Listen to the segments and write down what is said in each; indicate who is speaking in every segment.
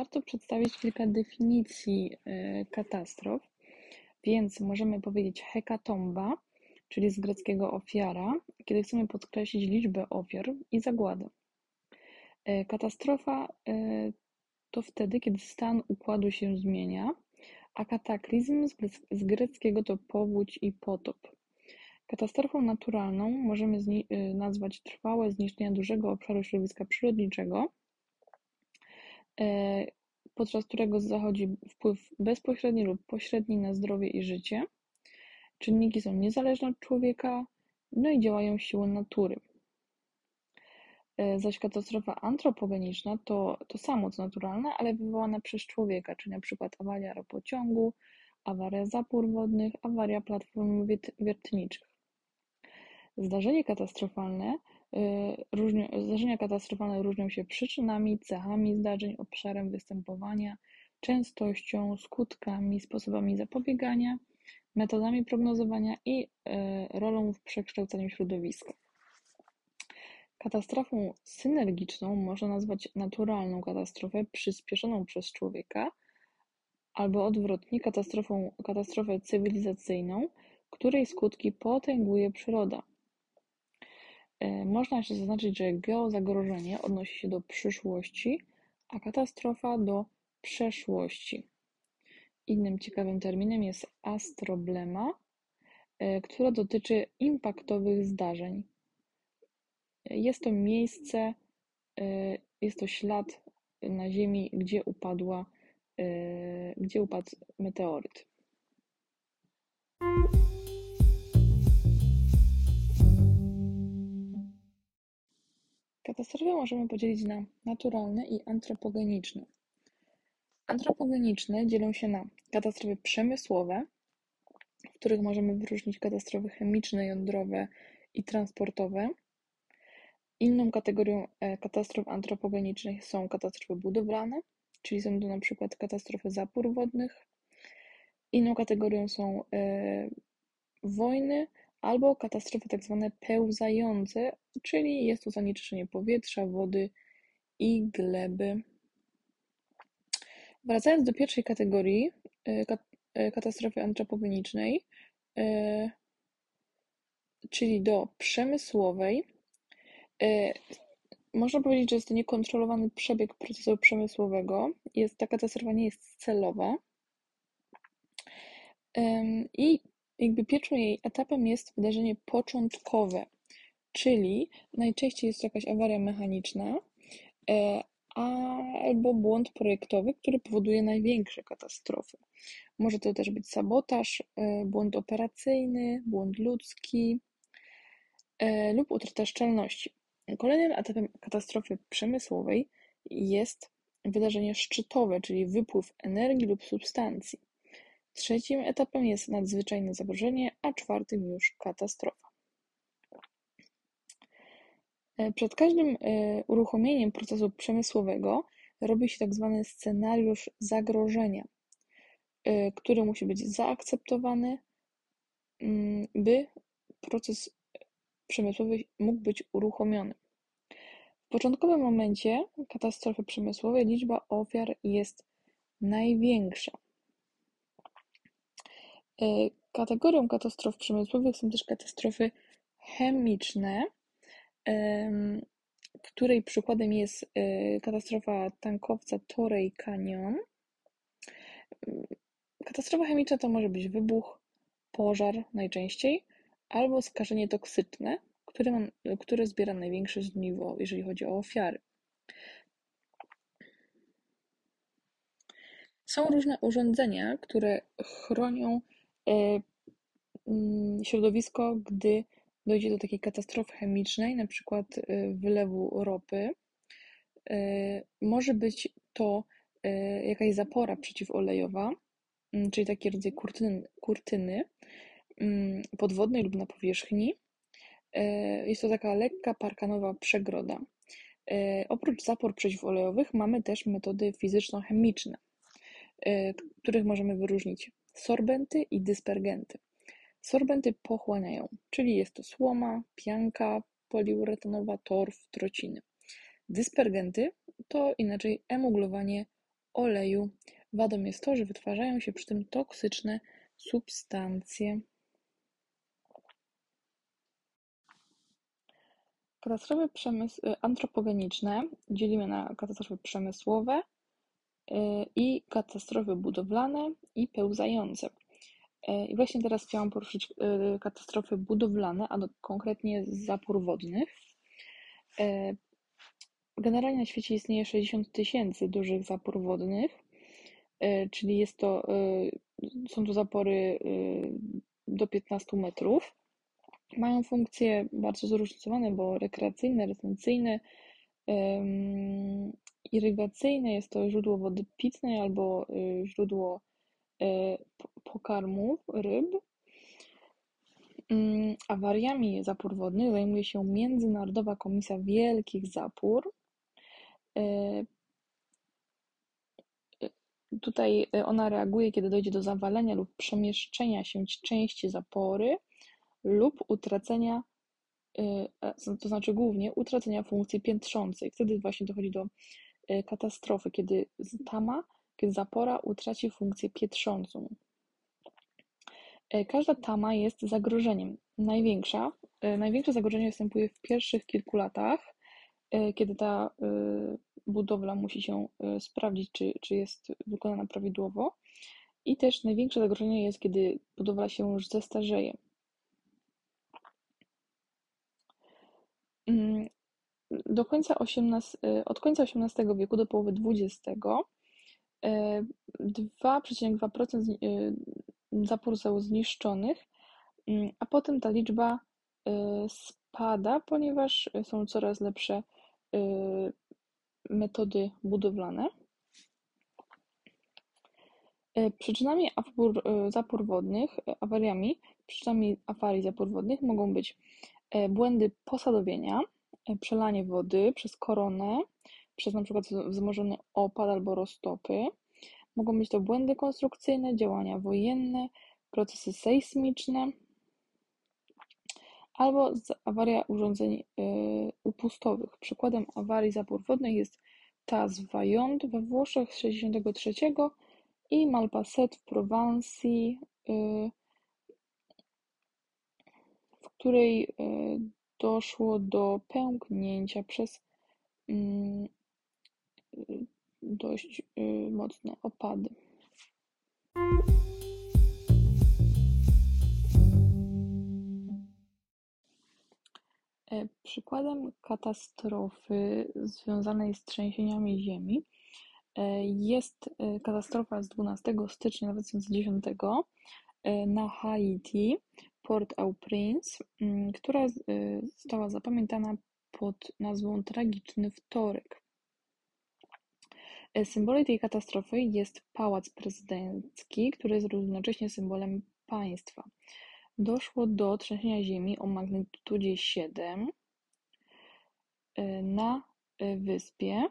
Speaker 1: warto przedstawić kilka definicji y, katastrof. Więc możemy powiedzieć hekatomba, czyli z greckiego ofiara, kiedy chcemy podkreślić liczbę ofiar i zagładę. Y, katastrofa y, to wtedy, kiedy stan układu się zmienia, a kataklizm z greckiego to powódź i potop. Katastrofą naturalną możemy nazwać trwałe zniszczenie dużego obszaru środowiska przyrodniczego, E, podczas którego zachodzi wpływ bezpośredni lub pośredni na zdrowie i życie. Czynniki są niezależne od człowieka, no i działają siły natury. E, zaś katastrofa antropogeniczna to to samo co naturalna, ale wywołana przez człowieka, czyli przykład awaria ropociągu, awaria zapór wodnych, awaria platform wiertniczych. Zdarzenie katastrofalne zdarzenia katastrofalne różnią się przyczynami, cechami zdarzeń, obszarem występowania, częstością, skutkami, sposobami zapobiegania, metodami prognozowania i y, rolą w przekształcaniu środowiska. Katastrofą synergiczną można nazwać naturalną katastrofę przyspieszoną przez człowieka, albo odwrotnie katastrofą, katastrofę cywilizacyjną, której skutki potęguje przyroda. E, można jeszcze zaznaczyć, że geozagrożenie odnosi się do przyszłości, a katastrofa do przeszłości. Innym ciekawym terminem jest astroblema, e, która dotyczy impaktowych zdarzeń. Jest to miejsce, e, jest to ślad na Ziemi, gdzie upadła, gdzie upadł meteoryt. Katastrofy możemy podzielić na naturalne i antropogeniczne. Antropogeniczne dzielą się na katastrofy przemysłowe, w których możemy wyróżnić katastrofy chemiczne, jądrowe i transportowe. Inną kategorią e, katastrof antropogenicznych są katastrofy budowlane, czyli są to na przykład katastrofy zapór wodnych. Inną kategorią są e, wojny albo katastrofy tak zwane pełzające, czyli jest to zanieczyszczenie powietrza, wody i gleby. Wracając do pierwszej kategorii, e, e, katastrofy antropogenicznej, e, czyli do przemysłowej, można powiedzieć, że jest to niekontrolowany przebieg procesu przemysłowego. Jest, ta katastrofa nie jest celowa. I jakby pierwszym jej etapem jest wydarzenie początkowe, czyli najczęściej jest to jakaś awaria mechaniczna e, albo błąd projektowy, który powoduje największe katastrofy. Może to też być sabotaż, e, błąd operacyjny, błąd ludzki e, lub utrata szczelności. Kolejnym etapem katastrofy przemysłowej jest wydarzenie szczytowe, czyli wypływ energii lub substancji. Trzecim etapem jest nadzwyczajne zagrożenie, a czwartym już katastrofa. E, przed każdym e, uruchomieniem procesu przemysłowego robi się tak zwany scenariusz zagrożenia, e, który musi być zaakceptowany, mm, by proces przemysłowy mógł być uruchomiony. W początkowym momencie katastrofy przemysłowej liczba ofiar jest największa. E, kategorią katastrof przemysłowych są też katastrofy chemiczne, której przykładem jest e, katastrofa tankowca Torrey Canyon. Katastrofa chemiczna to może być wybuch, pożar najczęściej, albo skażenie toksyczne, które, ma, które zbiera największe żniwo, jeżeli chodzi o ofiary. Są różne urządzenia, które chronią E, środowisko, gdy dojdzie do takiej katastrofy chemicznej, na przykład e, wylewu ropy. E, może być to jakaś zapora przeciwolejowa, mm, czyli taki rodzaj kurtyny, kurtyny mm, podwodnej lub na powierzchni. Jest to taka lekka parkanowa przegroda. Oprócz zapor przeciwolejowych mamy też metody fizyczno-chemiczne, których możemy wyróżnić Sorbenty i dyspergenty. Sorbenty pochłaniają, czyli jest to słoma, pianka poliuretanowa, torf, trociny. Dyspergenty to inaczej emuglowanie oleju. Wadą jest to, że wytwarzają się przy tym toksyczne substancje. Katastrofy y, antropogeniczne dzielimy na katastrofy przemysłowe y, i katastrofy budowlane i pełzające. Y, I właśnie teraz chciałam poruszyć katastrofy budowlane, a konkretnie zapór wodnych. Generalnie na świecie istnieje 60 tysięcy dużych zapór wodnych, czyli jest to, są to zapory do 15 metrów. Mają funkcje bardzo zróżnicowane, bo rekreacyjne, retencyjne, irygacyjne, jest to źródło wody pitnej albo y, źródło y, pokarmów ryb. Mm, awariami zapór wodnych zajmuje się Międzynarodowa Komisja Wielkich Zapór. Y, tutaj ona reaguje, kiedy dojdzie do zawalenia lub przemieszczenia się części zapory lub utracenia, to znaczy głównie utracenia funkcji piętrzącej. Wtedy właśnie dochodzi do katastrofy, kiedy tama, kiedy zapora utraci funkcję pietrzącą. E, każda tama jest zagrożeniem. Największa, e, największe zagrożenie występuje w pierwszych kilku latach, kiedy ta budowla musi się sprawdzić, czy, czy jest wykonana prawidłowo. I też największe zagrożenie jest, kiedy budowla się już zestarzeje. Do końca XVIII, y, od końca XVIII wieku do połowy XX 2,2% y, y, zapór zostało zniszczonych, mm, a potem ta liczba spada, ponieważ są coraz lepsze metody budowlane. Przyczynami zapór wodnych, awariami, przyczynami awarii zapór wodnych mogą być błędy posadowienia, przelanie wody przez koronę, przez na przykład wzmożony opad albo roztopy. Mogą być to błędy konstrukcyjne, działania wojenne, procesy sejsmiczne albo awaria urządzeń e, upustowych. Przykładem awarii zapór wodnych jest Taz Vaillant we Włoszech z 1963 i Malpasset w Prowansji której e, doszło do pęknięcia przez mm, dość e, mocne opady. E, przykładem katastrofy związanej z trzęsieniami ziemi jest katastrofa z 12 stycznia 2010 na Haiti, Port-au-Prince, mm, która y, została zapamiętana pod nazwą Tragiczny Wtorek. E, symbolem tej katastrofy jest pałac prezydencki, który jest równocześnie symbolem państwa. Doszło do trzęsienia ziemi o magnitudzie 7 e, na e, wyspie.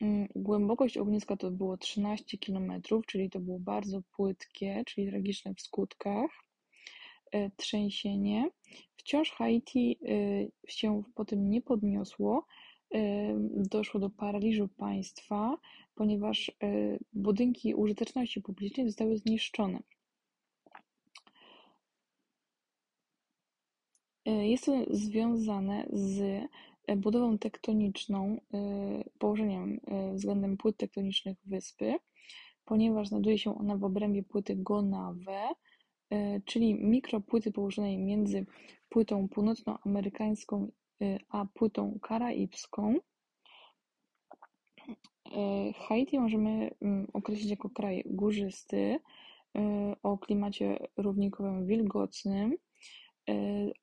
Speaker 1: Mm, głębokość ogniska to było 13 km, czyli to było bardzo płytkie, czyli tragiczne w skutkach. E, trzęsienie. Wciąż Haiti e, się po tym nie podniosło. E, doszło do paraliżu państwa, ponieważ budynki użyteczności publicznej zostały zniszczone. Jest to związane z budową tektoniczną, położeniem względem płyt tektonicznych wyspy, ponieważ znajduje się ona w obrębie płyty Gonave, E, czyli mikropłyty położonej między płytą północnoamerykańską e, a płytą karaibską. E, Haiti możemy mm, określić jako kraj górzysty, o klimacie równikowym wilgotnym,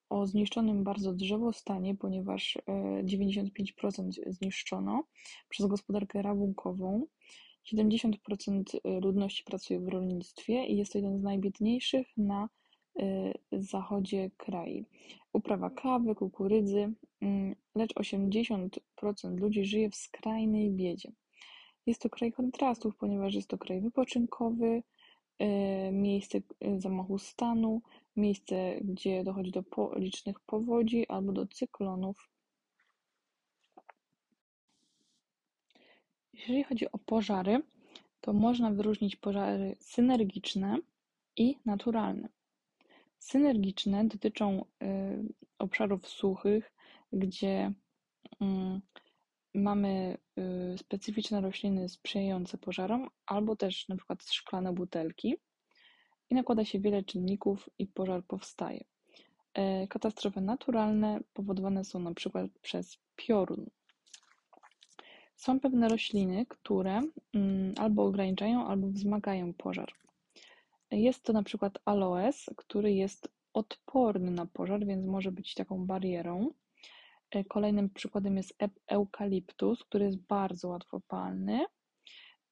Speaker 1: o zniszczonym bardzo drzewostanie, ponieważ 95% zniszczono przez gospodarkę rabunkową. 70% y, ludności pracuje w rolnictwie i jest to jeden z najbiedniejszych na y, zachodzie kraju. Uprawa kawy, kukurydzy, mm, lecz 80% ludzi żyje w skrajnej biedzie. Jest to kraj kontrastów, ponieważ jest to kraj wypoczynkowy, y, miejsce zamachu stanu, miejsce, gdzie dochodzi do licznych powodzi albo do cyklonów Jeżeli chodzi o pożary, to można wyróżnić pożary synergiczne i naturalne. Synergiczne dotyczą y, obszarów suchych, gdzie mm, mamy y, specyficzne rośliny sprzyjające pożarom, albo też na przykład szklane butelki i nakłada się wiele czynników i pożar powstaje. E, katastrofy naturalne powodowane są na przykład przez piorun. Są pewne rośliny, które mm, albo ograniczają, albo wzmagają pożar. Jest to na przykład aloes, który jest odporny na pożar, więc może być taką barierą. E, kolejnym przykładem jest eukaliptus, który jest bardzo łatwopalny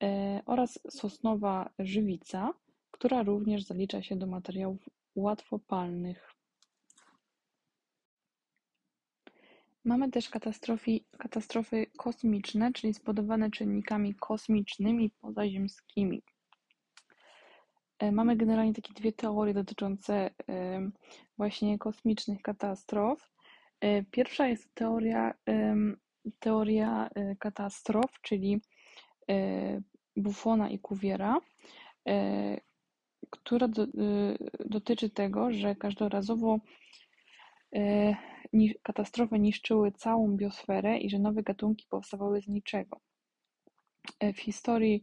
Speaker 1: e, oraz sosnowa żywica, która również zalicza się do materiałów łatwopalnych. Mamy też katastrofy, kosmiczne, czyli spowodowane czynnikami kosmicznymi pozaziemskimi. E, mamy generalnie takie dwie teorie dotyczące e, właśnie kosmicznych katastrof. E, pierwsza jest teoria, teoria katastrof, czyli Buffona i Cuviera, która do, dotyczy tego, że każdorazowo katastrofy niszczyły całą biosferę i że nowe gatunki powstawały z niczego. W historii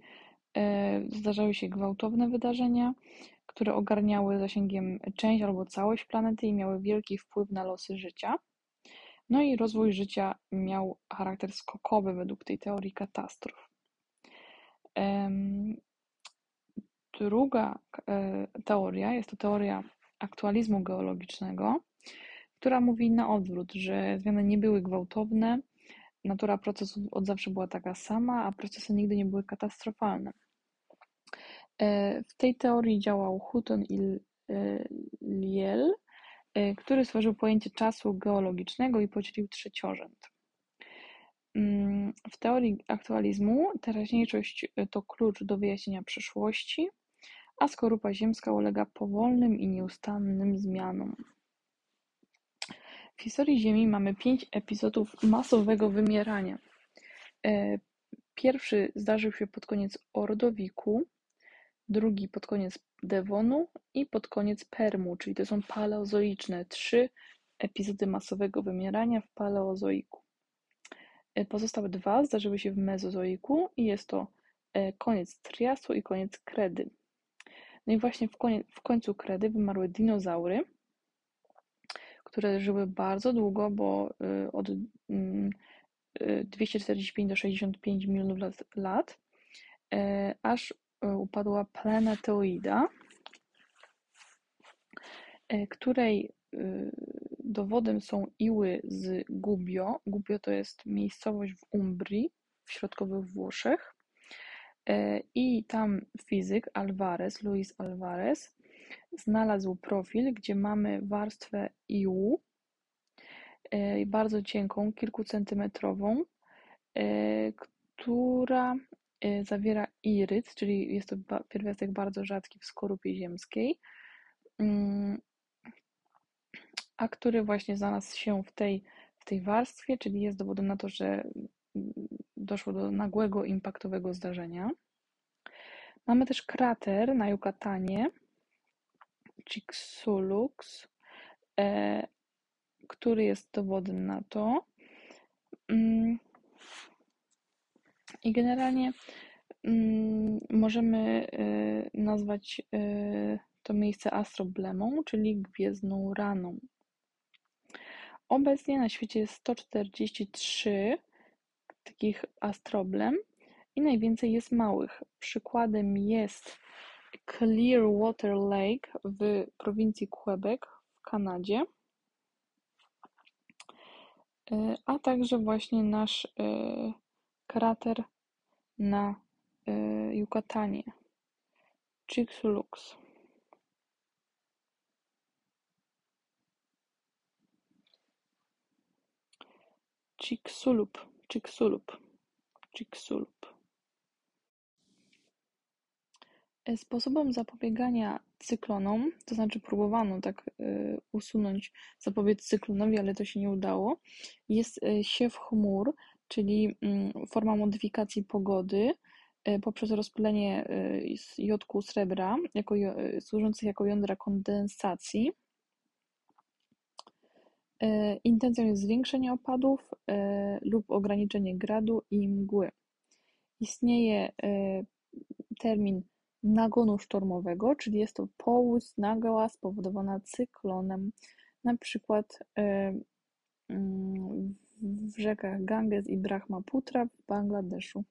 Speaker 1: E, zdarzały się gwałtowne wydarzenia, które ogarniały zasięgiem część albo całość planety i miały wielki wpływ na losy życia. No i rozwój życia miał charakter skokowy według tej teorii katastrof. Druga e, teoria jest to teoria aktualizmu geologicznego, która mówi na odwrót, że zmiany nie były gwałtowne, natura procesów od zawsze była taka sama, a procesy nigdy nie były katastrofalne. E, w tej teorii działał Hutton i e, Lyell, e, który stworzył pojęcie czasu geologicznego i podzielił trzeciorzęd. Mm, w teorii aktualizmu teraźniejszość to klucz do wyjaśnienia przyszłości, a skorupa ziemska ulega powolnym i nieustannym zmianom. W historii Ziemi mamy pięć epizodów masowego wymierania. Pierwszy zdarzył się pod koniec Ordowiku, drugi pod koniec Devonu i pod koniec Permu, czyli to są paleozoiczne, trzy epizody masowego wymierania w paleozoiku. E, pozostałe dwa zdarzyły się w mezozoiku i jest to e, koniec Triasu i koniec Kredy. No i właśnie w, konie, w końcu Kredy wymarły dinozaury, które żyły bardzo długo, bo e, od 245 mm, do 65 milionów lat, aż E, upadła planetoida, e, której e, dowodem są iły z Gubbio. Gubbio to jest miejscowość w Umbrii, w środkowych Włoszech. I tam fizyk Alvarez, Luis Alvarez, znalazł profil, gdzie mamy warstwę iłu, bardzo cienką, kilkucentymetrową, która Y, zawiera iryt, czyli jest to pierwiastek bardzo rzadki w skorupie ziemskiej, mm, a który właśnie znalazł się w tej, w tej warstwie, czyli jest dowodem na to, że mm, doszło do nagłego, impaktowego zdarzenia. Mamy też krater na Yucatanie, Chicxulub, e, który jest dowodem na to. Mm, i generalnie mm, możemy y, nazwać y, to miejsce astroblemą, czyli gwiezdną raną. Obecnie na świecie jest 143 takich astroblem i najwięcej jest małych. Przykładem jest Clearwater Lake w prowincji Quebec w Kanadzie, y, a także właśnie nasz krater na y, Yucatanie. Chicxulub Chicxulub Chicxulub Chicxulub Sposobem zapobiegania cyklonom, to znaczy próbowano tak y, usunąć, zapobiec cyklonowi, ale to się nie udało, jest y, siew chmur, czyli mm, forma modyfikacji pogody, poprzez rozpylenie jodku srebra jako, służących jako jądra kondensacji. Intencją jest zwiększenie opadów lub ograniczenie gradu i mgły. Istnieje termin nagonu sztormowego, czyli jest to powódź nagła spowodowana cyklonem, na przykład mm, w rzekach Ganges i Brahmaputra w Bangladeszu.